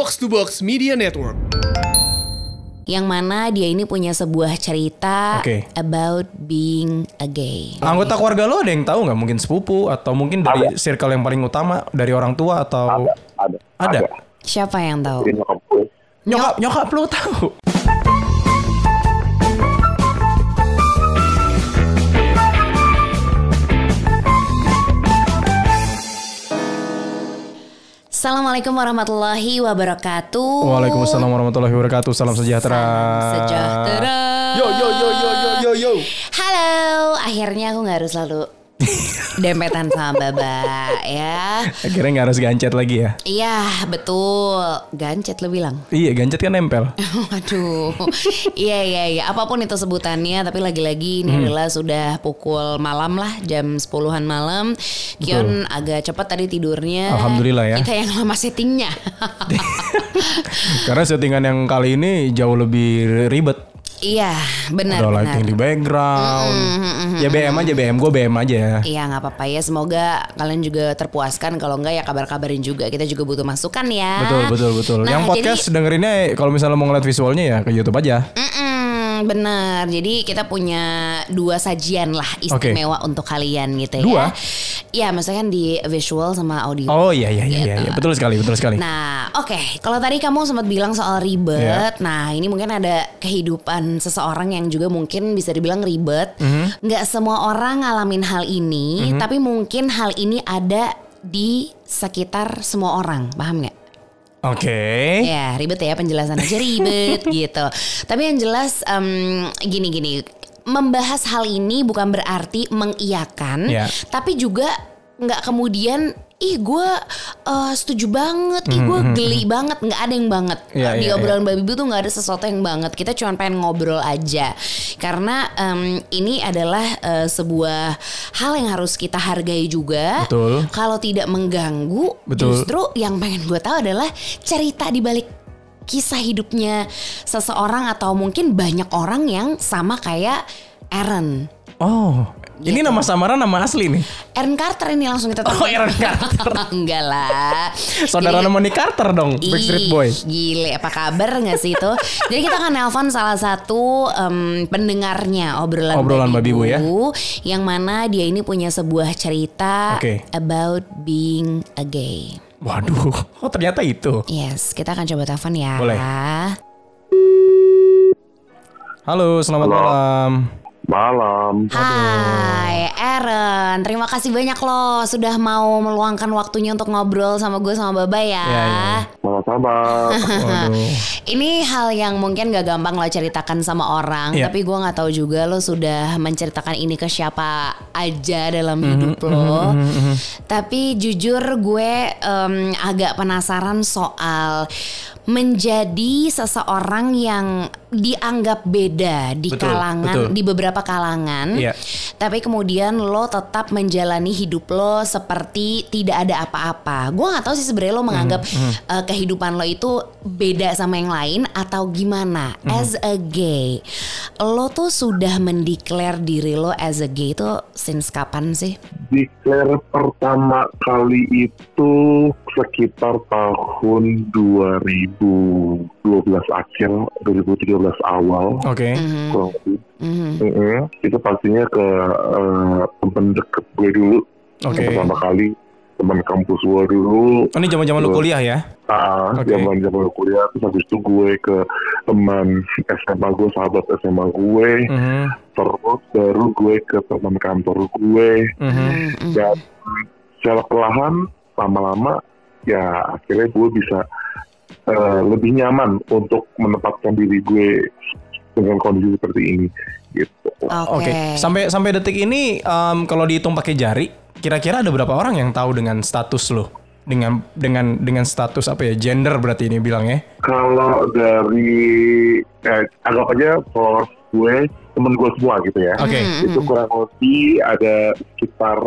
Box to Box Media Network. yang mana dia ini punya sebuah cerita Oke. about being a gay. Anggota keluarga lo ada yang tahu nggak? Mungkin sepupu atau mungkin dari circle yang paling utama dari orang tua atau ada Ada? Siapa yang tahu? Nyokap nyokap nyokap lo tahu? Assalamualaikum warahmatullahi wabarakatuh. Waalaikumsalam warahmatullahi wabarakatuh. Salam sejahtera. Sejahtera. Yo yo yo yo yo yo yo. Halo, akhirnya aku nggak harus selalu dempetan sama Baba ya. Akhirnya nggak harus gancet lagi ya? Iya, betul. Gancet lo bilang. Iya, gancet kan nempel. Waduh. Iya iya iya, apa pun itu sebutannya tapi lagi-lagi Hmm. ini adalah sudah pukul malam lah, jam 10-an malam. Kion agak cepat tadi tidurnya. Alhamdulillah ya. Kita yang lama settingnya. Karena settingan yang kali ini jauh lebih ribet. Iya, benar Ada benar. lighting di background. Ya BM aja BM, gue BM aja. Iya nggak apa-apa ya. Semoga kalian juga terpuaskan. Kalau enggak ya kabar-kabarin juga. Kita juga butuh masukan ya. Betul betul betul. Nah, yang podcast dengerinnya kalau misalnya mau ngeliat visualnya ya ke YouTube aja. Mm-mm, bener. Jadi kita punya dua sajian lah istimewa untuk kalian gitu ya. Dua? Iya, maksudnya kan di visual sama audio. Oh iya iya iya iya, Gitu. iya. betul sekali betul sekali. Nah, oke. Kalau tadi kamu sempat bilang soal ribet, Iya. nah ini mungkin ada kehidupan seseorang yang juga mungkin bisa dibilang ribet. Mhm. Nggak semua orang ngalamin hal ini, tapi mungkin hal ini ada di sekitar semua orang, paham nggak? Oke. Ya ribet ya penjelasan aja ribet gitu. Tapi yang jelas em, gini-gini, membahas hal ini bukan berarti mengiyakan, Ya. tapi juga nggak kemudian ih gue eh, setuju banget, ih gue geli banget, nggak ada yang banget Hmm, Iya, di iya, obrolan babi bu tuh nggak ada sesuatu yang banget. Kita cuma pengen ngobrol aja, karena em, ini adalah eh, sebuah hal yang harus kita hargai juga. Betul. Kalau tidak mengganggu, Betul. justru yang pengen gue tahu adalah cerita di balik kisah hidupnya seseorang atau mungkin banyak orang yang sama kayak Aaron. Oh, ini Gitu. nama samaran nama asli nih. Aaron Carter ini langsung kita Oh, Aaron Carter. Enggak lah. Saudara Jadi- Moni Carter dong, Backstreet Boy. Gile, apa kabar nggak sih itu? Jadi kita akan nelpon salah satu em, pendengarnya obrolan, Obrolan Babi Bu ya. yang mana dia ini punya sebuah cerita Oke. about being a gay. Waduh, oh ternyata itu. Yes, kita akan coba telepon ya. Boleh. Halo, selamat Halo. malam. malam Hai Aaron, terima kasih banyak loh sudah mau meluangkan waktunya untuk ngobrol sama gue sama Baba ya. Iya, iya. sama-sama Waduh. Ini hal yang mungkin gak gampang lo ceritakan sama orang, Iya. tapi gue nggak tahu juga lo sudah menceritakan ini ke siapa aja dalam Mhm, hidup lo. Tapi jujur gue em, agak penasaran soal menjadi seseorang yang dianggap beda di Betul, kalangan betul. di beberapa kalangan. Iya. Tapi kemudian lo tetap menjalani hidup lo seperti tidak ada apa-apa. Gue nggak tahu sih sebenarnya lo menganggap Mhm, eh, kehidupan lo itu beda sama yang lain atau gimana. Mhm. As a gay, lo tuh sudah mendeklar diri lo as a gay itu since kapan sih? declare pertama kali itu sekitar tahun 2012 akhir 2013 awal Oke. Mhm, kurang lebih mhm. Mm-mm. itu pastinya ke eh, temen deket gue dulu Oke. yang pertama kali teman kampus gue dulu Oh, ini zaman-zaman lu kuliah ya? ah Oke. zaman zaman kuliah terus habis itu gue ke teman SMA gue sahabat SMA gue Mhm, terus baru gue ke teman kantor gue mhm. Mhm. dan secara perlahan lama-lama ya akhirnya gue bisa eh, lebih nyaman untuk menempatkan diri gue dengan kondisi seperti ini gitu. Oke. Oke. Sampai sampai detik ini em, kalau dihitung pakai jari, kira-kira ada berapa orang yang tahu dengan status lo? Dengan dengan dengan status apa ya? Gender berarti ini bilangnya. Kalau dari eh, anggap aja followers gue temen gue semua gitu ya. Oke. Mhm, Itu mhm. kurang lebih ada sekitar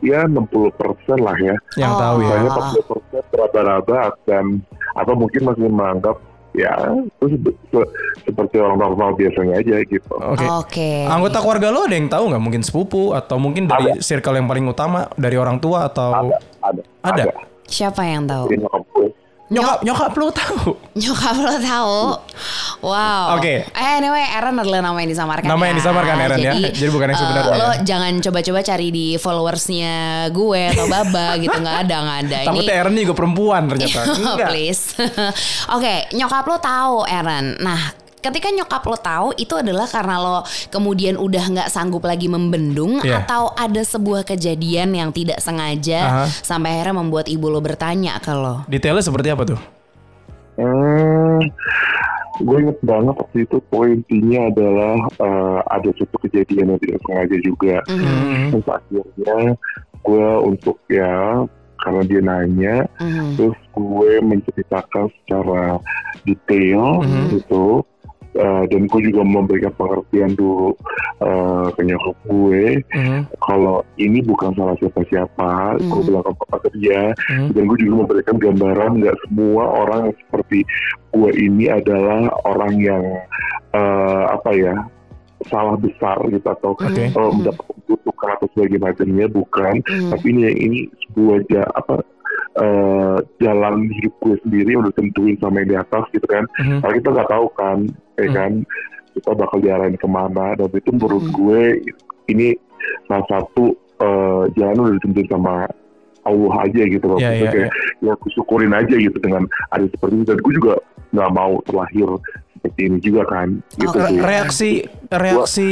ya 60% lah ya. Yang Oh. tahu ya. Banyak 40% raba-raba dan atau mungkin masih menganggap ya itu se- se- seperti orang normal biasanya aja gitu. Oke. Oke. Anggota keluarga lo ada yang tahu nggak? Mungkin sepupu atau mungkin dari circle yang paling utama dari orang tua atau Ada, ada, Ada? Siapa yang tahu? Nyokap nyokap lu tahu. Nyokap lo tahu. Wow. Oke. Eh anyway, Aaron adalah nama yang disamarkan. Nama yang ya. disamarkan, Aaron, ya. Jadi bukan yang sebenarnya. lo jangan coba-coba cari di followersnya gue atau Baba gitu nggak ada nggak ada. Takutnya Aaron juga perempuan ternyata. Please. Oke, nyokap lo tahu Aaron. Nah, ketika nyokap lo tahu itu adalah karena lo kemudian udah nggak sanggup lagi membendung Iya. atau ada sebuah kejadian yang tidak sengaja Aha. sampai akhirnya membuat ibu lo bertanya ke lo. Detailnya seperti apa tuh? Hmm, gue inget banget waktu itu pointinya adalah eh, ada satu kejadian yang tidak sengaja juga. Hmm. Terus akhirnya gue untuk ya karena dia nanya, Mhm. terus gue menceritakan secara detail Mhm. gitu. Eh, dan gue juga memberikan pengertian dulu eh, ke nyokap gue Mhm. kalau ini bukan salah siapa-siapa, gue Mhm. bilang ke papa ke dia, Mhm. dan gue juga memberikan gambaran nggak semua orang seperti gue ini adalah orang yang eh, apa ya salah besar gitu atau Oke. eh, mendapat kutukan atau sebagainya macamnya bukan, Mhm. tapi ini ini sebuah ja- apa eh, jalan hidup gue sendiri udah tentuin sama yang di atas gitu kan, Mhm. kalau kita nggak tahu kan, ya Hmm. kan kita bakal jalan ke mana dan itu menurut Hmm. gue ini salah satu eh, jalan udah ditentuin sama Allah aja gitu loh. Iya, Maksudnya iya, kayak ya aku syukurin aja gitu dengan ada seperti itu dan gue juga nggak mau terlahir seperti ini juga kan gitu sih. Reaksi reaksi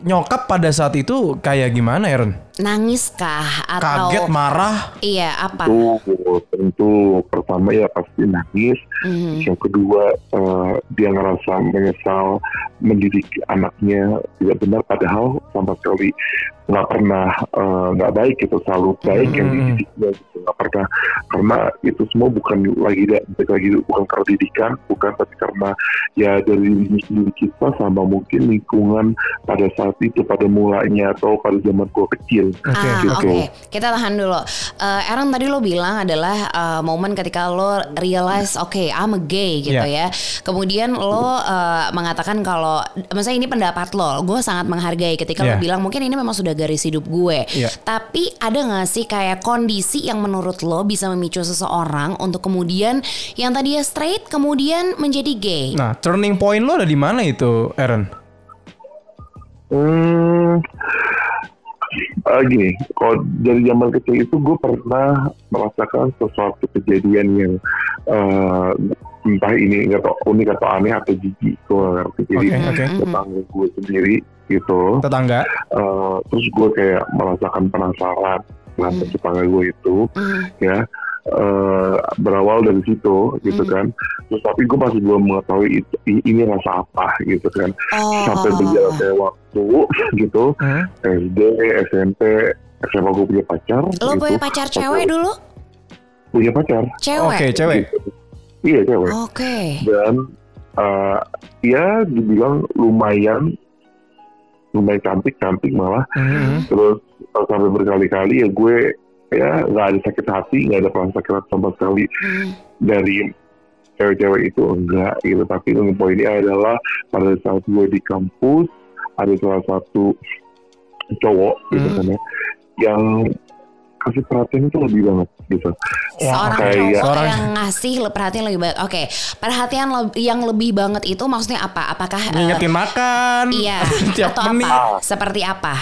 nyokap pada saat itu kayak gimana, Aaron? Nangis kah atau Kaget, marah? iya apa? Tentu, tentu pertama ya pasti nangis. Mhm. Yang kedua eh, dia ngerasa menyesal mendidik anaknya tidak benar padahal sama sekali nggak pernah eh, nggak baik gitu selalu baik yang Hmm. dididiknya gitu nggak pernah karena itu semua bukan lagi lagi bukan karena didikan bukan tapi karena ya dari diri sendiri kita sama mungkin lingkungan pada saat itu pada mulanya atau pada zaman gua kecil Oke, ah, gitu. oke. Kita tahan dulu. Eh Aaron tadi lo bilang adalah eh, momen ketika lo realize, oke, I'm a gay gitu Iya. ya. Kemudian lo eh, mengatakan kalau, misalnya ini pendapat lo, gue sangat menghargai ketika lo Iya. bilang mungkin ini memang sudah garis hidup gue. Iya. Tapi ada gak sih kayak kondisi yang menurut lo bisa memicu seseorang untuk kemudian yang tadinya straight kemudian menjadi gay? Nah, turning point lo ada di mana itu, Aaron? Hmm, eh, gini, kalau dari zaman kecil itu gue pernah merasakan sesuatu kejadian yang eh, entah ini nggak tau unik atau aneh atau jijik gue nggak ngerti. Jadi Oke, oke. tetangga gue sendiri gitu. Tetangga? Eh, terus gue kayak merasakan penasaran dengan Hmm. tetangga gue itu Mhm. ya eh, berawal dari situ gitu Hmm. kan. Terus tapi gue masih belum mengetahui itu, ini rasa apa gitu kan. Oh, Sampai berjalan kayak waktu gitu Hmm? SD, SMP, SMA gue punya pacar. Lo gitu. punya pacar cewek dulu? Punya pacar. Cewek? Oke, cewek. Gitu. Iya cewek. Oke. Dan eh, ya dibilang lumayan, lumayan cantik, cantik malah. Mhm. Terus eh, sampai berkali-kali ya gue ya nggak ada sakit hati, nggak ada perasaan sakit hati sama sekali Mhm. dari cewek-cewek itu enggak gitu. Tapi yang poinnya adalah pada saat gue di kampus ada salah satu cowok gitu Hmm. kan ya yang kasih perhatian itu lebih banget gitu. Seorang kayak- cowok Seorang- yang ngasih perhatian lebih banget. Oke, perhatian le- yang lebih banget itu maksudnya apa? Apakah eh, Ngingetin makan. iya atau menit. apa? Seperti apa?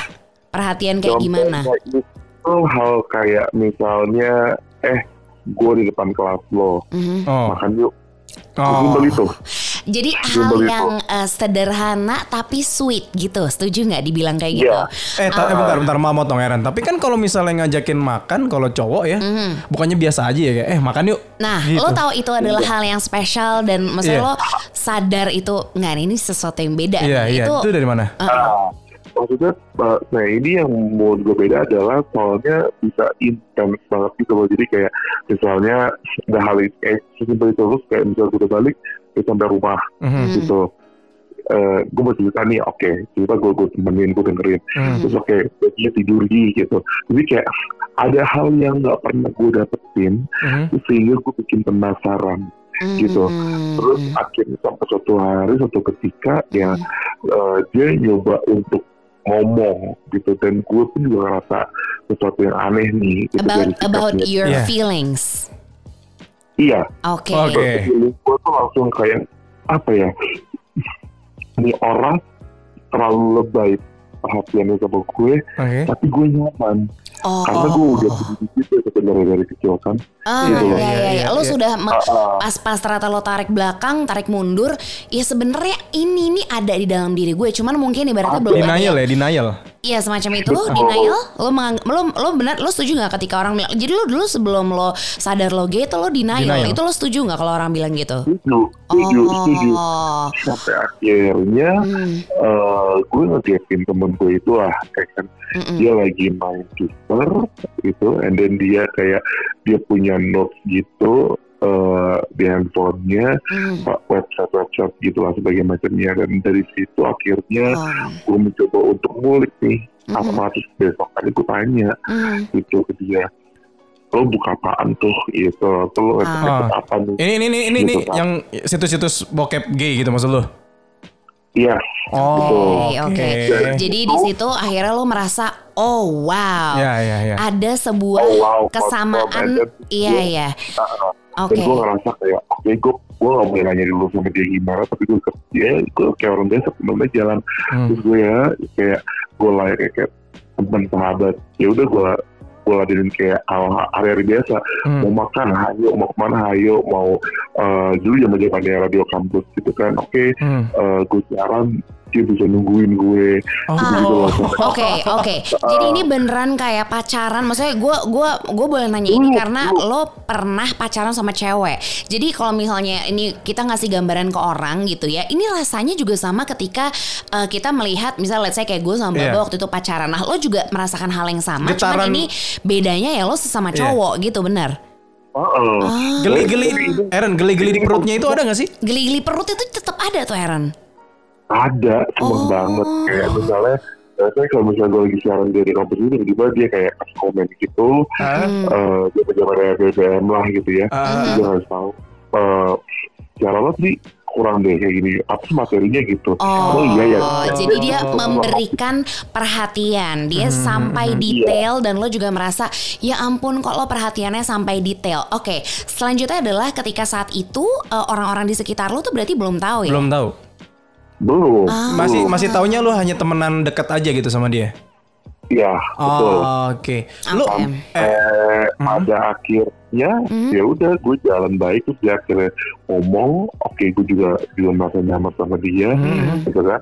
Perhatian kayak gimana? Contohnya Itu hal kayak misalnya eh gue di depan kelas lo Mhm. Oh. makan yuk. Oh. Itu. Jadi hal itu. yang eh, sederhana tapi sweet gitu. Setuju nggak dibilang kayak Iya. gitu? Eh, ta- eh, Ah. bentar, bentar, mau motong Aaron. Tapi kan kalau misalnya ngajakin makan, kalau cowok ya, Mhm. bukannya biasa aja ya kayak, eh makan yuk. Nah, Gitu. lo tahu itu adalah hal yang spesial dan maksudnya Iya. lo sadar itu nggak ini sesuatu yang beda. Iya, nih. iya. Itu Itu dari mana? Nah, maksudnya, uh, nah ini yang menurut gue beda adalah soalnya bisa intens banget gitu loh. Jadi kayak misalnya ada hal itu, eh, sesimpel itu terus kayak misalnya gue udah balik, gue sampai rumah Mhm. gitu. Eh, gue mau cerita nih, oke, cerita gue gue temenin, gue dengerin. Mhm. Terus oke, dia tidur di gitu. Jadi kayak ada hal yang nggak pernah gue dapetin, Mhm. sehingga gue bikin penasaran. gitu. Mhm. Terus akhirnya sampai suatu hari, suatu ketika ya eh, dia nyoba untuk ngomong gitu dan gue pun juga ngerasa sesuatu yang aneh nih gitu about about your Iya. feelings. iya Oke. Oke. feeling gue tuh langsung kayak apa ya ini orang terlalu lebay perhatiannya sama gue Oke. tapi gue nyaman Oh. karena gue udah begitu gitu sebenarnya dari kecil kan Ah, Gitu iya, iya, iya. Lo Iya. sudah Ah, ah. pas-pas ternyata lo tarik belakang, tarik mundur, ya sebenarnya ini nih ada di dalam diri gue. Cuman mungkin ibaratnya belum ada. Denial ya, denial. Iya semacam itu lo denial, lo mengang- lo lo benar lo setuju nggak ketika orang bilang. Jadi lo dulu sebelum lo sadar lo gay itu lo denial. Denial. Itu lo setuju nggak kalau orang bilang gitu? setuju setuju setuju Oh. sampai akhirnya Hmm. eh, gue ngegapin temen gue itu kayak kan Mm-mm. dia lagi main Twitter gitu and then dia kayak dia punya notes gitu eh, di handphonenya Hmm. website website gitu lah sebagai macamnya dan dari situ akhirnya Oh. gue mencoba untuk ngulik nih Mhm. apa terus besok kali gue tanya Hmm. gitu ke dia lo buka apaan tuh gitu atau lo Ah. website apa nih Ini ini ini ini, ini Gitu, Pak. yang situs-situs bokep gay gitu maksud lu? Iya Oh, Oke, oke. Jadi di situ akhirnya lo merasa, oh wow, Ya, ya, ya. ada sebuah Oh, wow, kesamaan. Iya, iya. dan Oke. gue ngerasa kayak oke gue gue gak boleh nanya dulu sama dia gimana tapi gue ke dia gue kayak orang biasa temennya jalan Hmm. terus gue ya kayak gue layak kayak, kayak teman sahabat ya udah gue gue ladenin kayak hari-hari biasa Hmm. mau makan hayo mau ke mana hayo mau eh, dulu zaman zamannya radio kampus gitu kan oke Hmm. eh, gue siaran dia bisa nungguin gue Oh, gitu loh. Oke oke. Jadi ini beneran kayak pacaran. Maksudnya gue gua gue boleh nanya ini karena lo pernah pacaran sama cewek. Jadi kalau misalnya ini kita ngasih gambaran ke orang gitu ya. Ini rasanya juga sama ketika eh, kita melihat misalnya let's say kayak gue sama Iya. waktu itu pacaran. Nah lo juga merasakan hal yang sama. Cuman Getaran- ini bedanya ya lo sesama Iya. cowok gitu bener. Heeh. Ah, Geli-geli, Aaron, geli-geli di perutnya itu ada gak sih? geli-geli perut itu tetap ada tuh Aaron. Ada seneng Oh. banget kayak misalnya eh, saya kalau misalnya gue lagi siaran dari kampus ini tiba-tiba dia kayak kasih komen gitu Hmm. eh zaman zaman BBM lah gitu ya ah, dia harus tahu eh cara lo sih kurang deh kayak gini apa sih materinya gitu Oh, iya ya jadi dia Oh. memberikan perhatian, dia Hmm, sampai detail dan lo juga merasa ya ampun kok lo perhatiannya sampai detail. Oke, selanjutnya adalah ketika saat itu eh, orang-orang di sekitar lo tuh berarti belum tahu ya. belum tahu. Belum Ah. Masih masih taunya lu hanya temenan dekat aja gitu sama dia. iya betul Oh, Oke. Lu Oke. eh Hmm. pada akhirnya Hmm. ya udah gue jalan baik terus dia akhirnya ngomong oke gue juga juga merasa nyaman sama dia Hmm. gitu kan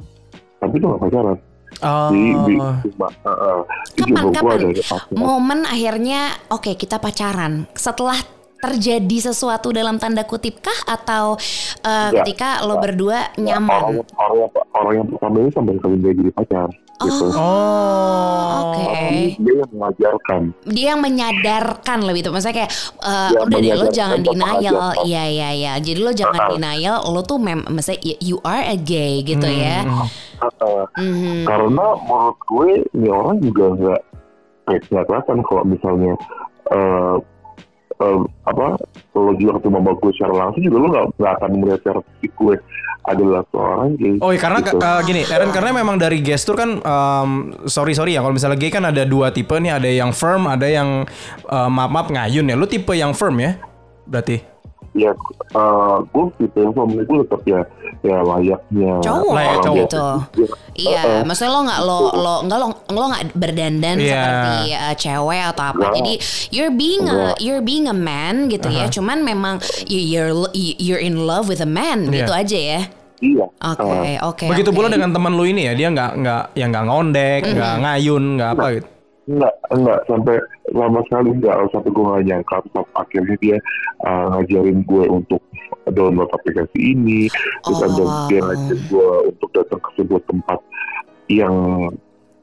tapi itu gak pacaran oh, Jadi, di, cuma, uh, uh, itu Kapan, kapan? ada. Momen akhirnya oke kita pacaran. Setelah terjadi sesuatu dalam tanda kutip kah atau eh, Enggak. ketika lo berdua nyaman? orang, yang, orang yang pertama ini sampai kali dia jadi pacar gitu. Oh. Oke. Tapi dia yang mengajarkan. dia yang menyadarkan lebih itu maksudnya kayak eh, Ya, udah deh lo jangan denial iya iya iya jadi lo jangan Ah. denial lo tuh mem maksudnya you are a gay gitu ya Hmm. Uh, Mhm. Karena menurut gue ini orang juga nggak nggak kelihatan kalau misalnya uh, uh, apa lo juga ketemu sama gue secara langsung juga lo nggak nggak akan melihat secara fisik gue adalah seorang gay. Oh iya karena gitu. eh, gini, Aaron karena memang dari gestur kan em, sorry sorry ya kalau misalnya gay kan ada dua tipe nih, ada yang firm, ada yang eh, maaf maaf ngayun ya. Lu tipe yang firm ya? Berarti. Ya uh, gue tipe suami gue tetap ya ya layaknya cowok Layak cowok. gitu Ya, iya Uh-uh. maksudnya lo nggak lo lo nggak lo lo nggak berdandan Iya. seperti eh, cewek atau apa Nggak. jadi you're being a Nggak. you're being a man gitu ya cuman memang you- you're you're in love with a man Iya. gitu aja ya iya oke Uh, oke Begitu oke. pula dengan teman lu ini ya, dia nggak nggak yang nggak ngondek, nggak ngayun, nggak apa gitu. Enggak, enggak sampai lama sekali enggak sampai gue gak nyangka terus akhirnya dia uh, ngajarin gue untuk download aplikasi ini terus Oh. ada dia ngajarin gue untuk datang ke sebuah tempat yang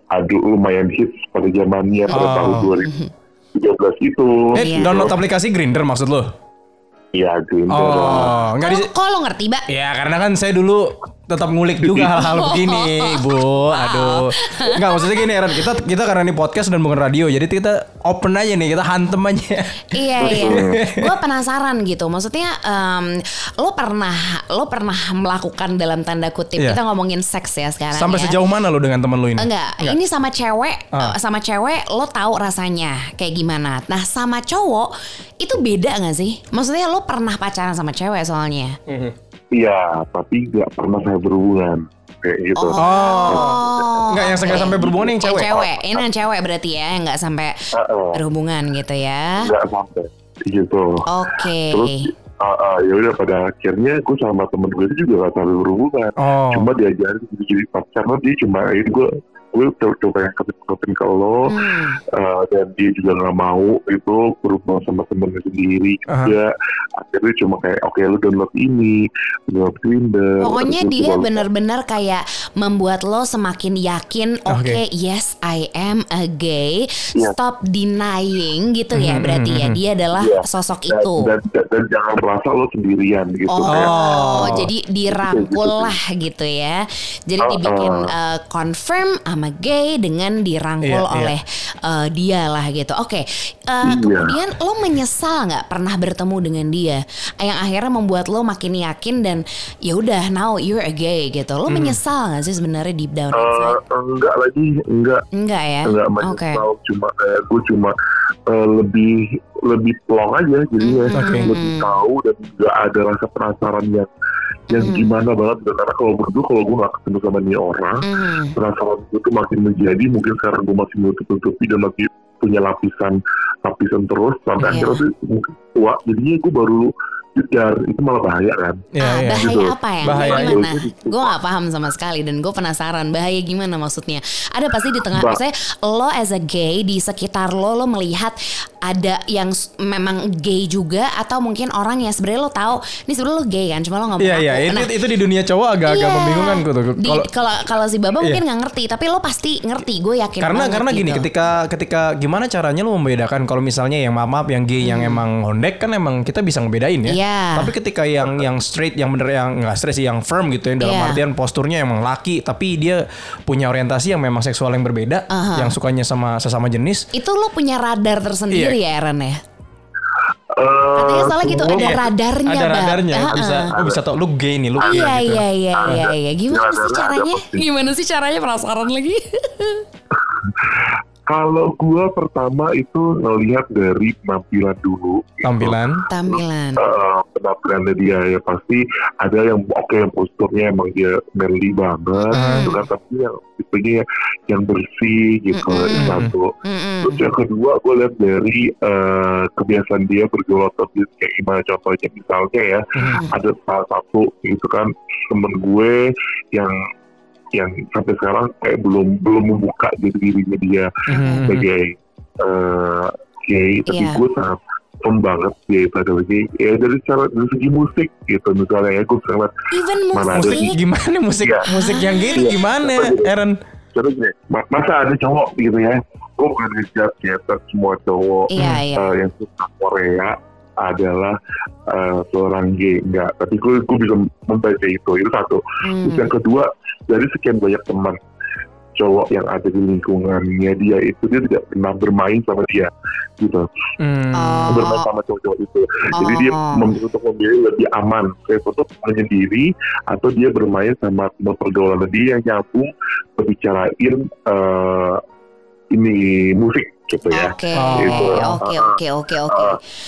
aduh lumayan hits pada zamannya pada Oh. tahun 2013 itu Eh, Iya. download aplikasi Grinder maksud lu? ya Grindr lah. Oh, nggak di Kok- kok lo ngerti mbak Ya karena kan saya dulu tetap ngulik juga hal-hal begini, Bu. Aduh. Enggak maksudnya gini, Aaron. Kita kita karena ini podcast dan bukan radio, jadi kita open aja nih, kita hantem aja. Iya iya. Gue penasaran gitu. Maksudnya em, lo pernah lo pernah melakukan dalam tanda kutip Iya. kita ngomongin seks ya sekarang Sampai ya. sejauh mana lo dengan temen lo ini? Enggak, ini sama cewek, Ah. eh, sama cewek lo tahu rasanya kayak gimana. Nah, sama cowok itu beda nggak sih? Maksudnya lo pernah pacaran sama cewek soalnya. Iya, tapi nggak pernah saya berhubungan kayak gitu. Oh. Enggak, yang nggak oke. sampai berhubungan yang cewek. cewek. Ini yang cewek berarti ya, yang nggak sampai Heeh. berhubungan gitu ya. Nggak sampai gitu. Oke. Terus uh, uh, ya udah pada akhirnya gue sama temen gue itu juga gak sampai berhubungan. Oh. Cuma diajarin jadi jadi pacar karena dia cuma ini gue gue coba coba yang ketepin ke lo Hmm. uh, dan dia juga nggak mau itu berhubungan sama temennya sendiri juga akhirnya cuma kayak oke lu download ini download Tinder Pokoknya dia benar-benar kayak membuat lo semakin yakin, oke, Oke. yes I am a gay, Iya. stop denying gitu ya Mhm, berarti ya mhm. dia adalah Iya. sosok dan, itu. dan, dan, dan jangan merasa lo sendirian gitu Oh, kayak Oh. jadi dirangkul lah gitu ya. Jadi dibikin oh. uh, confirm sama gay dengan dirangkul Iya, iya. oleh uh, dia lah gitu. Oke, uh, Iya. kemudian lo menyesal nggak pernah bertemu dengan dia, yang akhirnya membuat lo makin yakin dan ya udah now you're a gay gitu. Lo Hmm. menyesal nggak sih sebenarnya deep down Eh, inside? enggak lagi enggak Enggak ya? enggak menyesal cuma kayak gue cuma eh, lebih lebih plong aja jadinya Mhm. Oke. lebih tahu dan nggak ada rasa penasaran yang yang Mhm. gimana banget karena kalau menurut gue kalau gue nggak ketemu sama nih orang Mhm. penasaran gue tuh makin menjadi mungkin sekarang gue masih menutup tutupi dan masih punya lapisan lapisan terus sampai Iya. akhirnya tuh mungkin tua jadinya gue baru jedar itu malah bahaya kan Iya, Ah, iya. bahaya Gitu. apa ya? Bahaya gimana? itu. Gue gak paham sama sekali dan gue penasaran bahaya gimana maksudnya. Ada pasti di tengah, Bah- maksudnya lo as a gay di sekitar lo lo melihat ada yang memang gay juga atau mungkin orang yang sebenarnya lo tahu ini sebenarnya lo gay kan, cuma lo nggak mau Iya, iya. ngaku. Itu, Nah, itu di dunia cowok agak-agak iya. membingungkan gitu. Di- Kalau Kalau kalau si Baba Iya. mungkin nggak ngerti, tapi lo pasti ngerti. Gue yakin karena karena gini gitu. ketika ketika gimana caranya lu membedakan kalau misalnya yang maaf maaf yang gay yang emang hondek kan emang kita bisa ngebedain ya. Hmm. Iya. Tapi ketika yang yang straight yang bener yang nggak straight sih yang firm gitu ya dalam Iya. artian posturnya emang laki tapi dia punya orientasi yang memang seksual yang berbeda Aha. yang sukanya sama sesama jenis. itu lo punya radar tersendiri Iya. ya Aaron ya? Eh, Katanya soalnya gitu ada radarnya Ada radarnya Ah, bisa ah. lu bisa tau lu gay nih lu gay Iya gitu. iya iya iya iya. Gimana Ada- sih ada caranya? Gimana sih caranya penasaran lagi? Kalau gua pertama itu ngelihat dari penampilan dulu. gitu. Tampilan. Tampilan. Eh, penampilannya dia ya pasti ada yang oke yang posturnya emang dia manly banget Mm. gitu kan tapi yang tipenya yang bersih gitu Mm-mm. itu satu Mm-mm. terus yang kedua gue lihat dari eh, kebiasaan dia bergaul dia kayak gimana contohnya misalnya ya Mhm. ada salah satu gitu kan temen gue yang yang sampai sekarang kayak belum belum membuka diri dirinya dia Mhm. sebagai eh gay tapi Iya. gue sangat firm banget adalah gay ya dari cara dari segi musik gitu misalnya ya gue sangat Even Mana ada musik. Musik gimana musik Iya. musik yang gay ini Iya. gimana Aaron? contoh gini ma- masa ada cowok gitu ya gue bukan ngejat ya semua cowok Iya iya. eh, yang suka Korea adalah eh, seorang gay enggak tapi gue gue bisa membaca itu itu satu Hmm. Terus yang kedua dari sekian banyak teman cowok yang ada di lingkungannya dia itu dia tidak pernah bermain sama dia gitu Hmm. Oh. bermain sama cowok-cowok itu jadi dia Oh. memilih untuk memilih lebih aman kayak untuk menyendiri atau dia bermain sama teman pergaulan dia yang nyambung berbicarain eh, ini musik gitu ya Oke, Gitu. oke, oke, oke, oke.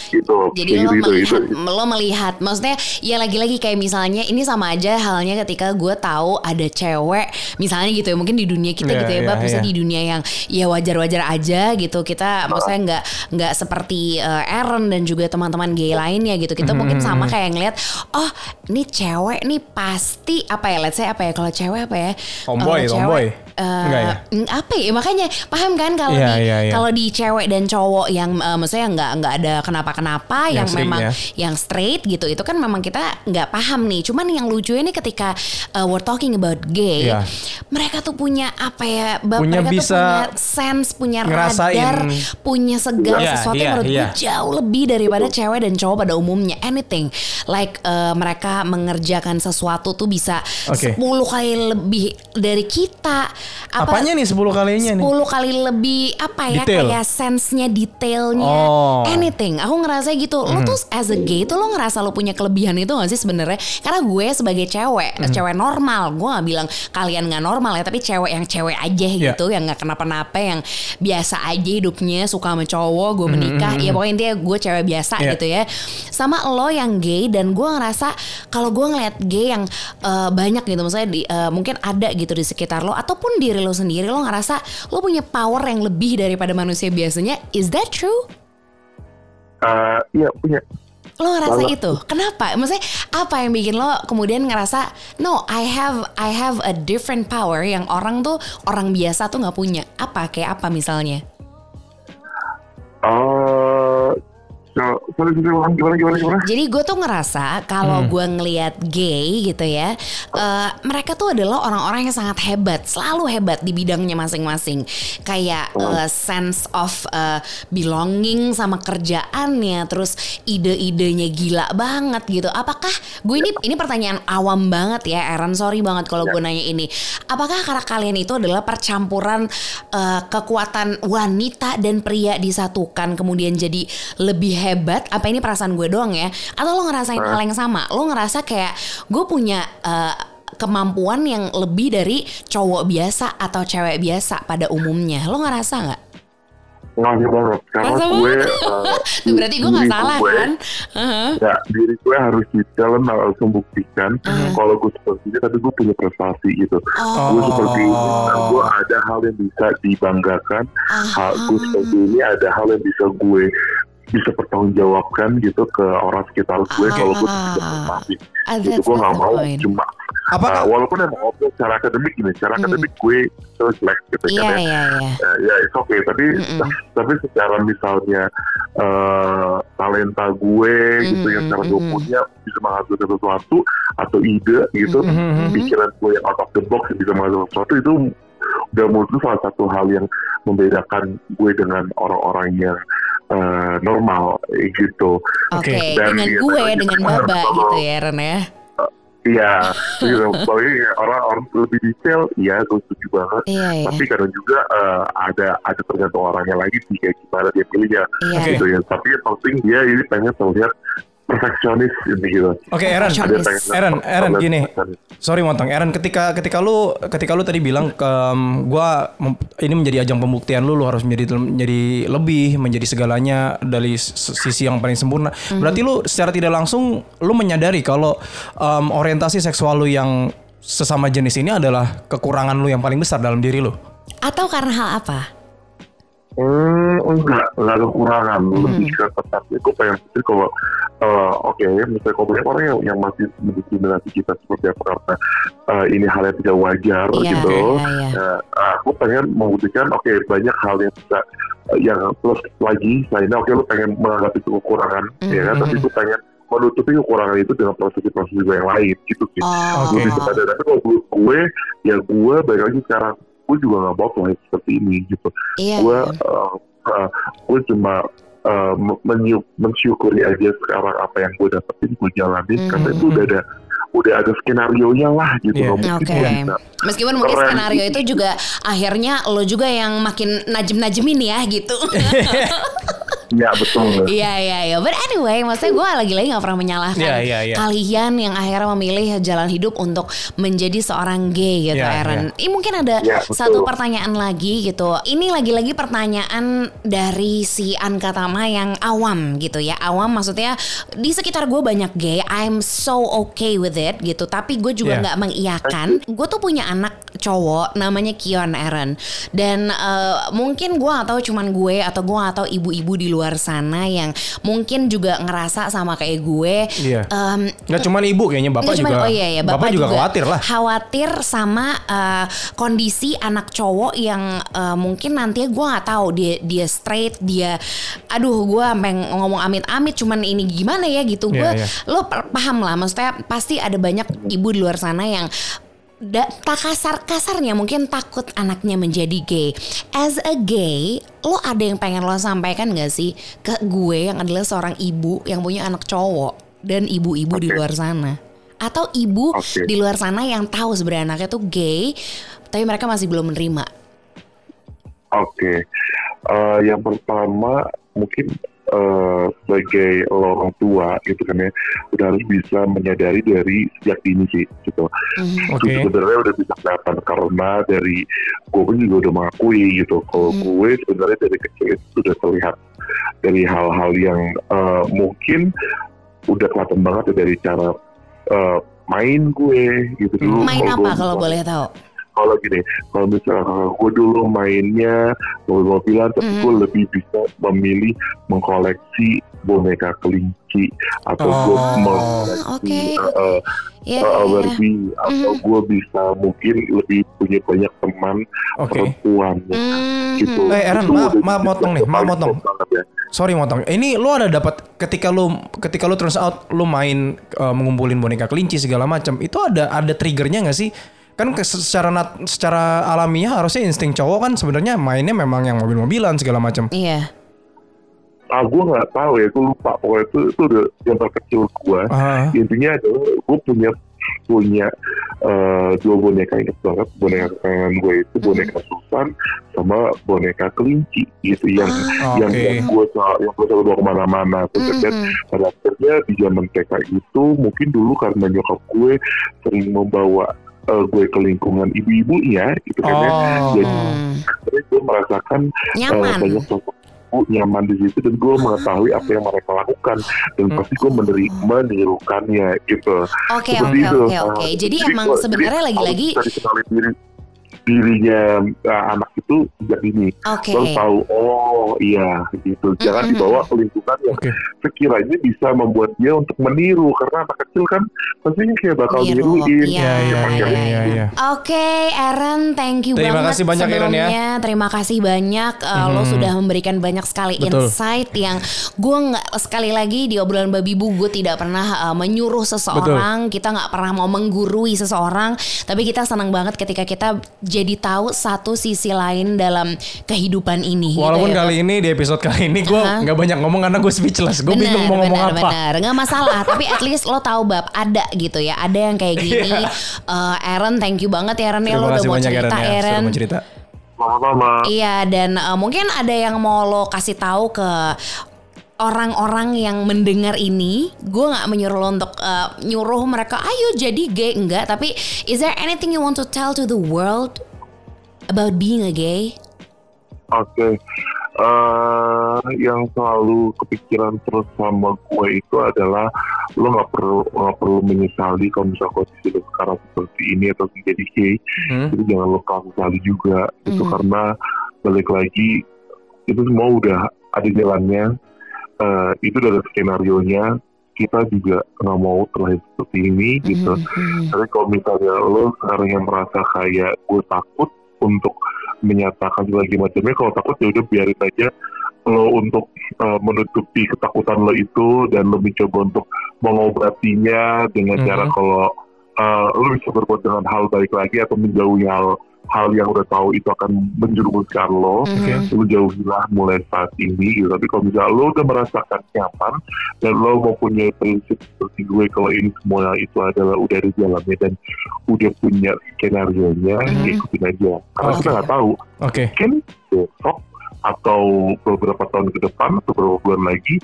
gitu Jadi Kayak lo gitu, melihat, itu, lo melihat, maksudnya ya lagi-lagi kayak misalnya ini sama aja halnya ketika gue tahu ada cewek, misalnya gitu ya, mungkin di dunia kita Iya, gitu ya, iya, Bab, misalnya iya. di dunia yang ya wajar-wajar aja gitu, kita maksudnya nggak nggak seperti eh, Aaron dan juga teman-teman gay lainnya gitu, kita mungkin Mm-hmm. sama kayak ngeliat, oh ini cewek nih pasti apa ya, let's say apa ya, kalau cewek apa ya? Tomboy, Kalau cewek- tomboy. Enggak ya? mm, apa ya makanya paham kan kalau Iya, di iya, iya. kalau di cewek dan cowok yang eh, maksudnya nggak nggak ada kenapa-kenapa Yang yang, sering memang ya. yang straight gitu itu kan memang kita nggak paham nih cuman yang lucunya nih ketika uh, we're talking about gay Iya. mereka tuh punya apa ya Punya mereka bisa tuh punya sense punya ngerasain. radar punya segala Iya, sesuatu iya, yang menurut iya. gue jauh lebih daripada cewek dan cowok pada umumnya anything like uh, mereka mengerjakan sesuatu tuh bisa Oke. 10 kali lebih dari kita apa Apanya nih 10 kalinya nih? 10 kali lebih apa ya Detail. kayak sense-nya detailnya Oh. Hmm. anything aku ngerasa gitu lo tuh as a gay tuh lo ngerasa lo punya kelebihan itu gak sih sebenarnya karena gue sebagai cewek Hmm. cewek normal gue gak bilang kalian gak normal ya tapi cewek yang cewek aja Iya. gitu yang gak kenapa-napa yang biasa aja hidupnya suka sama cowok gue Hmm, menikah ya pokoknya intinya gue cewek biasa Iya. gitu ya sama lo yang gay dan gue ngerasa kalau gue ngeliat gay yang eh, banyak gitu maksudnya di, eh, mungkin ada gitu di sekitar lo ataupun diri lo sendiri lo ngerasa lo punya power yang lebih daripada manusia biasanya is that true? Eh, iya punya Lo ngerasa Banget. itu? Kenapa? Maksudnya apa yang bikin lo kemudian ngerasa no, I have I have a different power yang orang tuh orang biasa tuh nggak punya. Apa kayak apa misalnya? Eh, gimana gimana gimana Jadi gue tuh ngerasa kalau Hmm. gue ngelihat gay gitu ya, eh, mereka tuh adalah orang-orang yang sangat hebat, selalu hebat di bidangnya masing-masing. Kayak eh, sense of eh, belonging sama kerjaannya, terus ide-idenya gila banget gitu. Apakah gue ini ini pertanyaan awam banget ya, Aaron. Sorry banget kalau gue nanya ini. Apakah karena kalian itu adalah percampuran eh, kekuatan wanita dan pria disatukan, kemudian jadi lebih hebat? Apa ini perasaan gue doang ya? Atau lo ngerasain hal yang sama? Lo ngerasa kayak gue punya eh, kemampuan yang lebih dari cowok biasa atau cewek biasa pada umumnya? Lo ngerasa nggak? ngasih banget karena Ngerasa gue Tuh, berarti gue nggak salah gue- kan? Heeh. ya diri gue harus di challenge harus membuktikan Hmm. kalau gue seperti ini tapi gue punya prestasi gitu Oh. gue seperti ini dan gue ada hal yang bisa dibanggakan hal gue seperti ini ada hal yang bisa gue bisa pertanggungjawabkan gitu ke orang sekitar gue kalau gue Ah. bisa prestasi Ah, gitu that's gue nggak mau point. cuma Apakah uh, walaupun emang ngobrol secara akademik gini secara akademik gue terus jelek gitu Iya kan ya iya iya. ya, ya it's okay tapi Mm-mm. tapi secara misalnya eh talenta gue gitu yang secara gue punya bisa menghasilkan sesuatu atau ide gitu Mhm. pikiran gue yang out of the box yang bisa menghasilkan sesuatu itu udah menurut gue salah satu hal yang membedakan gue dengan orang-orang yang eh, normal eh, gitu Oke, Oke. Dan dengan dia gue, tadi dengan Baba gitu ya Ren ya. Iya, gitu. Pokoknya orang-orang lebih detail, iya gue setuju banget. Iya iya. Tapi kadang juga eh, ada ada tergantung orangnya lagi sih kayak gimana dia pilihnya Iya. Gitu ya. Tapi yang penting dia ini pengen terlihat perfeksionis ini gitu. Oke, Aaron. Pengen Aaron, Aaron terlihat gini. Sorry motong, Aaron. Ketika ketika lu ketika lu tadi bilang ke um, gua ini menjadi ajang pembuktian lu, lu harus menjadi menjadi lebih, menjadi segalanya dari sisi yang paling sempurna. Berarti lu secara tidak langsung lu menyadari kalau um, orientasi seksual lu yang sesama jenis ini adalah kekurangan lu yang paling besar dalam diri lu. Atau karena hal apa? Hmm, enggak, enggak kekurangan. Hmm. Lebih ke tetapnya gue pengen pikir kalau eh, oke, misalnya kalau banyak orang yang, yang masih mendiskriminasi kita seperti apa? Karena eh, ini hal yang tidak wajar Iya, gitu. iya, iya. Nah, aku pengen membuktikan oke banyak hal yang bisa eh, yang plus lagi. Selainnya oke lu pengen menganggap itu kekurangan ya kan? Tapi gue pengen menutupi kekurangan itu dengan proses-proses gue yang lain gitu sih. Oh, sadar. Tapi kalau gue ya gue balik lagi sekarang gue juga nggak mau terlihat seperti ini gitu. Iya. gue eh, eh, gue cuma eh, menyu- mensyukuri aja sekarang apa yang gue dapetin gue jalanin Mhm. karena itu udah ada udah ada skenario nya lah gitu Iya. nggak mungkin bisa Meskipun mungkin Keren. skenario itu juga akhirnya lo juga yang makin najem-najemin ya gitu. ya betul Iya iya iya. But anyway, maksudnya gue lagi-lagi gak pernah menyalahkan Iya, iya, iya. kalian yang akhirnya memilih jalan hidup untuk menjadi seorang gay gitu, Iya, Aaron. Ini mungkin ada Iya, betul. satu pertanyaan lagi gitu. Ini lagi-lagi pertanyaan dari si Anka Tama yang awam gitu ya. Awam maksudnya di sekitar gue banyak gay. I'm so okay with it gitu. Tapi gue juga Iya. nggak mengiyakan. Gue tuh punya anak cowok namanya Kion Aaron. Dan eh, mungkin gue gak tahu cuman gue atau gue gak tahu ibu-ibu di luar sana yang mungkin juga ngerasa sama kayak gue. Iya. Em, Nggak cuma ibu kayaknya bapak Nggak juga. cuman- oh iya ya bapak, juga, khawatir lah. Khawatir sama eh, kondisi anak cowok yang eh, mungkin nantinya gue nggak tahu dia dia straight dia, aduh gue sampai ngomong amit-amit cuman ini gimana ya gitu gue Iya, iya. lo pa- paham lah maksudnya pasti ada banyak ibu di luar sana yang da, tak kasar kasarnya mungkin takut anaknya menjadi gay. As a gay, lo ada yang pengen lo sampaikan gak sih ke gue yang adalah seorang ibu yang punya anak cowok dan ibu-ibu di Oke. luar sana? Atau ibu Oke. di luar sana yang tahu sebenarnya anaknya tuh gay, tapi mereka masih belum menerima. Oke, Eh, yang pertama mungkin eh, sebagai orang tua gitu kan ya, udah harus bisa menyadari dari sejak dini sih gitu. Mhm. Oke. Itu sebenarnya udah bisa kelihatan karena dari gue pun juga udah mengakui gitu. Kalau Hmm. gue sebenarnya dari kecil itu sudah terlihat dari hal-hal yang eh, mungkin udah kelihatan banget ya dari cara eh, main gue gitu dulu. Main apa kalau boleh tahu? Kalau gini, kalau misalnya gue dulu mainnya mobil-mobilan, tapi Mhm. gue lebih bisa memilih mengkoleksi boneka kelinci atau gue Oh, mengoleksi oke, uh, Ya, uh, ya, ya. Barbie atau Mhm. gue bisa mungkin lebih punya banyak teman Oke. perempuan Mhm. gitu. Eh, Aaron, maaf- maaf motong nih, maaf motong. ya. Sorry motong. Ini lo ada dapat ketika lo ketika lo turns out lo main uh, mengumpulin boneka kelinci segala macam. Itu ada ada triggernya nggak sih? Kan ke- secara nat- secara alamiah harusnya insting cowok kan sebenarnya mainnya memang yang mobil-mobilan segala macam. Iya. Ah, gue nggak tahu ya, gue lupa. Pokoknya itu itu udah yang terkecil gue. Ah, intinya adalah gue punya punya eh, dua boneka inget banget boneka kesayangan gue itu boneka Susan sama boneka kelinci gitu yang Ah, yang, Oke. yang gue yang gue selalu bawa ke mana-mana Terus Mhm. pada akhirnya di zaman TK itu mungkin dulu karena nyokap gue sering membawa eh, gue ke lingkungan ibu-ibunya gitu kan ya Oh. jadi akhirnya gue merasakan eh, Nyaman. banyak sosok ibu nyaman di situ dan gue mengetahui apa yang mereka lakukan dan Hmm. pasti gue meneri- menirukannya gitu Oke oke oke oke. Jadi emang sebenarnya jadi lagi-lagi dirinya uh, anak itu sejak dini oke. baru tahu oh iya gitu jangan Mm-mm. dibawa ke lingkungan yang Oke. sekiranya bisa membuat dia untuk meniru karena anak kecil kan pastinya kayak bakal Niru, niruin iya, Iya iya iya, iya iya. iya. Oke, Aaron, thank you Terima banget kasih banyak, Aaron, ya. Terima kasih banyak. Uh, Lo Mhm. sudah memberikan banyak sekali Betul. insight yang gue nggak sekali lagi di obrolan babi bu gue tidak pernah uh, menyuruh seseorang. Kita nggak pernah mau menggurui seseorang. Tapi kita senang banget ketika kita jadi tahu satu sisi lain dalam kehidupan ini. gitu Walaupun ya, kali ini di episode kali ini gue nggak banyak ngomong karena gue speechless. Gue bingung mau ngomong benar, apa. Benar, nggak masalah. tapi at least lo tahu bab ada gitu ya. Ada yang kayak gini. Iya. Eh, Aaron, thank you banget ya Aaron ya lo udah mau banyak cerita Aaron ya. Aaron. Sudah mau cerita. sama-sama Iya dan eh, mungkin ada yang mau lo kasih tahu ke orang-orang yang mendengar ini, gue nggak menyuruh lo untuk eh, nyuruh mereka ayo jadi gay enggak, tapi is there anything you want to tell to the world about being a gay? Oke, Eh, yang selalu kepikiran terus sama gue itu adalah lo nggak perlu nggak perlu menyesali kalau misalnya kondisi lo sekarang seperti ini atau menjadi gay, Hmm. jadi jangan lo sesali juga itu Mhm. karena balik lagi itu semua udah ada jalannya, Eh, itu ada skenario nya kita juga nggak mau terlahir seperti ini gitu. Mhm, mhm. Tapi kalau misalnya lo sekarang yang merasa kayak gue takut untuk menyatakan lagi macamnya, kalau takut ya udah biarin aja lo untuk uh, menutupi ketakutan lo itu dan lo mencoba untuk mengobatinya dengan Mhm. cara kalau uh, lo bisa berbuat dengan hal baik lagi atau menjauhi hal hal yang udah tahu itu akan menjerumuskan lo Mhm. lu jauhilah mulai saat ini gitu. Tapi kalau misalnya lo udah merasakan nyaman dan lo mempunyai prinsip seperti gue kalau ini semua itu adalah udah ada jalannya dan udah punya skenario nya Mhm. ikutin aja. Karena Oke. kita nggak tahu Oke. mungkin besok atau beberapa tahun ke depan atau beberapa bulan lagi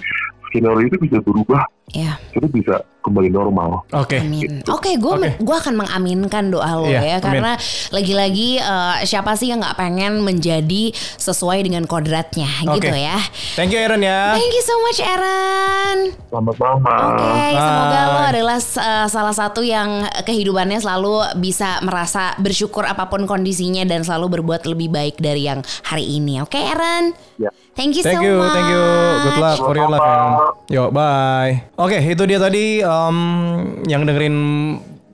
skenario itu bisa berubah Ya. itu bisa kembali normal. Oke. Amin. Oke, gue Oke. gua akan mengaminkan doa lo Iya, ya, amin. karena lagi-lagi eh, siapa sih yang nggak pengen menjadi sesuai dengan kodratnya gitu Oke. ya. Thank you Aaron ya. Thank you so much, Aaron. Selamat malam. Oke, semoga lo adalah uh, salah satu yang kehidupannya selalu bisa merasa bersyukur apa pun kondisinya dan selalu berbuat lebih baik dari yang hari ini. Oke, Aaron? Ya. Thank you Thank so you, much. thank you. Good luck for your life, Aaron. Yo, bye. Oke, itu dia tadi um, yang dengerin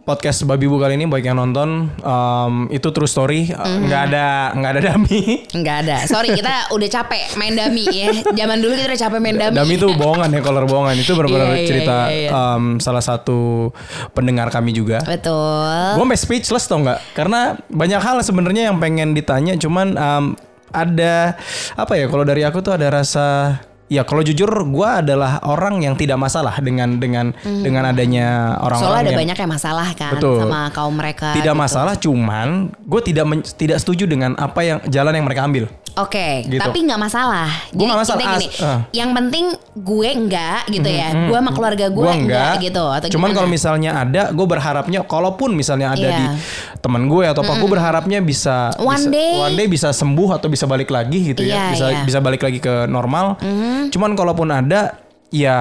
podcast Babi Bu kali ini baik yang nonton um, itu true story Mhm. nggak ada nggak ada dami Enggak ada. Sorry, kita udah capek main dami ya. Zaman dulu kita udah capek main dami. dami itu bohongan ya kolor bohongan itu benar-benar Iya, iya, cerita iya, iya. um, salah satu pendengar kami juga Betul. Gue sampai speechless tau nggak? Karena banyak hal sebenarnya yang pengen ditanya, cuman um, ada apa ya? Kalau dari aku tuh ada rasa ya kalau jujur gue adalah orang yang tidak masalah dengan dengan dengan adanya Soalnya orang-orang ada yang banyak yang masalah kan Betul. sama kaum mereka. tidak gitu. masalah, cuman gue tidak men- tidak setuju dengan apa yang jalan yang mereka ambil. Oke, Gitu. tapi nggak masalah. Gua nggak masalah, gini, as- ah. yang penting gue enggak gitu ya. Gue sama keluarga gue Gua enggak, gitu. Atau Cuman kalau misalnya ada, gue berharapnya, kalaupun misalnya ada Iya. di teman gue atau apa, gue berharapnya bisa One bisa- day. one day bisa sembuh atau bisa balik lagi gitu Iya, ya, bisa iya. bisa balik lagi ke normal. Cuman kalaupun ada, ya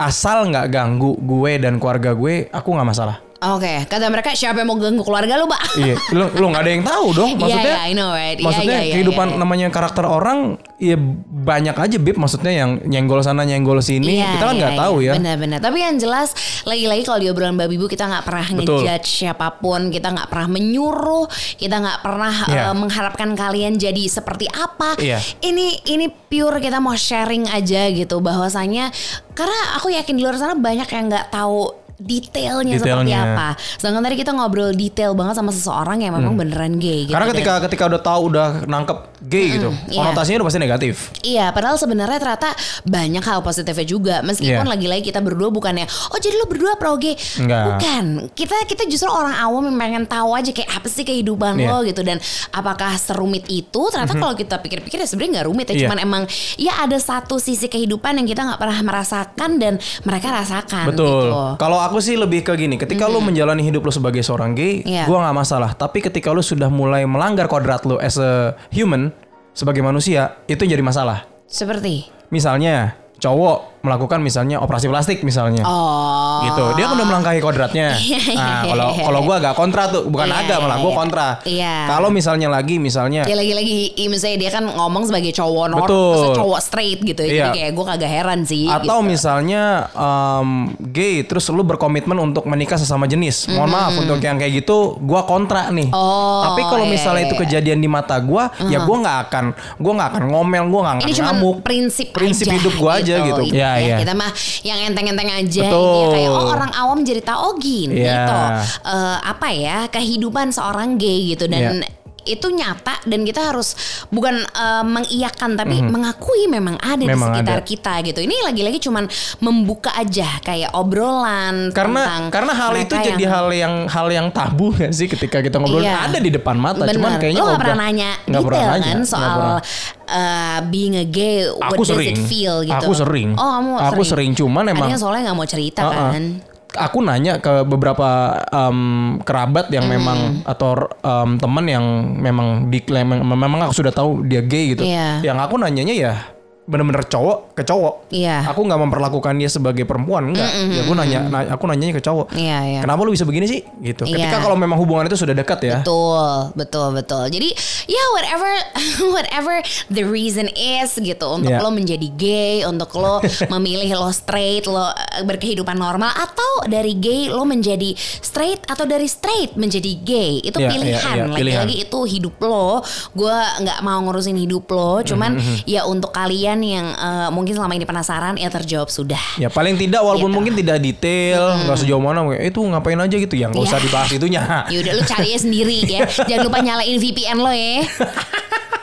asal nggak ganggu gue dan keluarga gue, aku nggak masalah. Oke, kata mereka siapa yang mau ganggu keluarga lu, Pak? iya, lu lu nggak ada yang tahu dong. Iya, Maksudnya, iya, I know, right. Iya, maksudnya iya, iya, kehidupan iya, iya. namanya karakter orang, ya banyak aja bib. Maksudnya yang nyenggol sana nyenggol sini, Iya, kita kan iya, nggak tahu iya. ya. Benar-benar. Tapi yang jelas lagi-lagi kalau di obrolan babi bu kita nggak pernah Betul. ngejudge siapa pun, kita nggak pernah menyuruh, kita nggak pernah Iya. eh, mengharapkan kalian jadi seperti apa. Iya. Ini ini pure kita mau sharing aja gitu bahwasanya karena aku yakin di luar sana banyak yang nggak tahu detailnya, seperti Detailnya. apa. Sedangkan tadi kita ngobrol detail banget sama seseorang yang memang beneran gay gitu. Hmm. Karena Dan- ketika ketika udah tahu udah nangkep gay gitu, iya. konotasinya udah pasti negatif. Iya, padahal sebenarnya ternyata banyak hal positifnya juga. Meskipun Iya. lagi-lagi kita berdua bukannya, oh jadi lo berdua pro gay. Enggak. Bukan. Kita kita justru orang awam yang pengen tahu aja kayak apa sih kehidupan Iya. lo gitu dan apakah serumit itu? Ternyata kalau kita pikir-pikir ya sebenarnya nggak rumit ya. Iya. Cuman emang ya ada satu sisi kehidupan yang kita nggak pernah merasakan dan mereka rasakan. Betul. Gitu. Kalau aku sih lebih ke gini, ketika lu menjalani hidup lu sebagai seorang gay, Iya. gua nggak masalah. Tapi ketika lu sudah mulai melanggar kodrat lu as a human sebagai manusia, itu jadi masalah. Seperti. Misalnya cowok melakukan misalnya operasi plastik misalnya. Oh. gitu dia kan udah melangkahi kodratnya Iya, iya, nah iya, kalau kalau gua agak kontra tuh bukan Iya, agak malah gua kontra Iya. kalau misalnya lagi misalnya Ya lagi-lagi misalnya dia kan ngomong sebagai cowok normal, Betul. cowok straight gitu. Iya. Jadi kayak gue kagak heran sih. Atau gitu. misalnya um, gay terus lu berkomitmen untuk menikah sesama jenis. Mohon maaf untuk yang kayak gitu gua kontra nih. Oh, Tapi kalau misalnya itu kejadian di mata gua, ya gua nggak akan gua nggak akan ngomel, gua nggak akan Ini cuma ngamuk. prinsip Prinsip aja hidup gua aja gitu. Ya, Iya, iya. Kita mah yang enteng-enteng aja Betul. ini ya, kayak oh orang awam jadi tahu oh gini Iya. toh eh, apa ya kehidupan seorang gay gitu dan Iya. Itu nyata dan kita harus bukan eh, mengiyakan tapi mengakui memang ada. Memang di sekitar ada. kita gitu. Ini lagi-lagi cuman membuka aja kayak obrolan Karena tentang karena hal itu mereka jadi yang- hal yang hal yang tabu kan sih ketika kita ngobrol Iya. ada di depan mata Bener. cuman kayaknya lo gak pernah nanya pernah detail kan nggak soal pernah. uh, being a gay what Aku does sering. it feel gitu Aku sering. oh kamu Aku sering, cuman emang- yang soalnya gak mau cerita Uh-uh. kan Aku nanya ke beberapa um, kerabat yang Hmm. memang atau um, teman yang memang diklaim memang, aku sudah tahu dia gay gitu. Iya. Yang aku nanyanya ya bener-bener cowok ke cowok. Iya. Aku nggak memperlakukan dia sebagai perempuan enggak. Ya aku nanya, na- aku nanyanya ke cowok. Iya, iya. Kenapa lu bisa begini sih? Gitu. Ketika Iya. kalau memang hubungan itu sudah dekat ya. Betul, betul, betul. Jadi ya whatever whatever the reason is gitu untuk Iya. lo menjadi gay, untuk lo memilih lo straight, lo eh, berkehidupan normal atau dari gay lo menjadi straight atau dari straight menjadi gay. Itu Iya, pilihan. iya, iya, pilihan. Lagi-lagi itu hidup lo. Gue nggak mau ngurusin hidup lo, cuman Mm-hmm, ya untuk kalian yang eh, mungkin selama ini penasaran ya terjawab sudah. Ya paling tidak walaupun Gitu. mungkin tidak detail, nggak sejauh mana kayak itu ngapain aja gitu ya, nggak usah Iya. dibahas itunya. Ya udah lu cari aja sendiri ya. Jangan lupa nyalain VPN lo ya.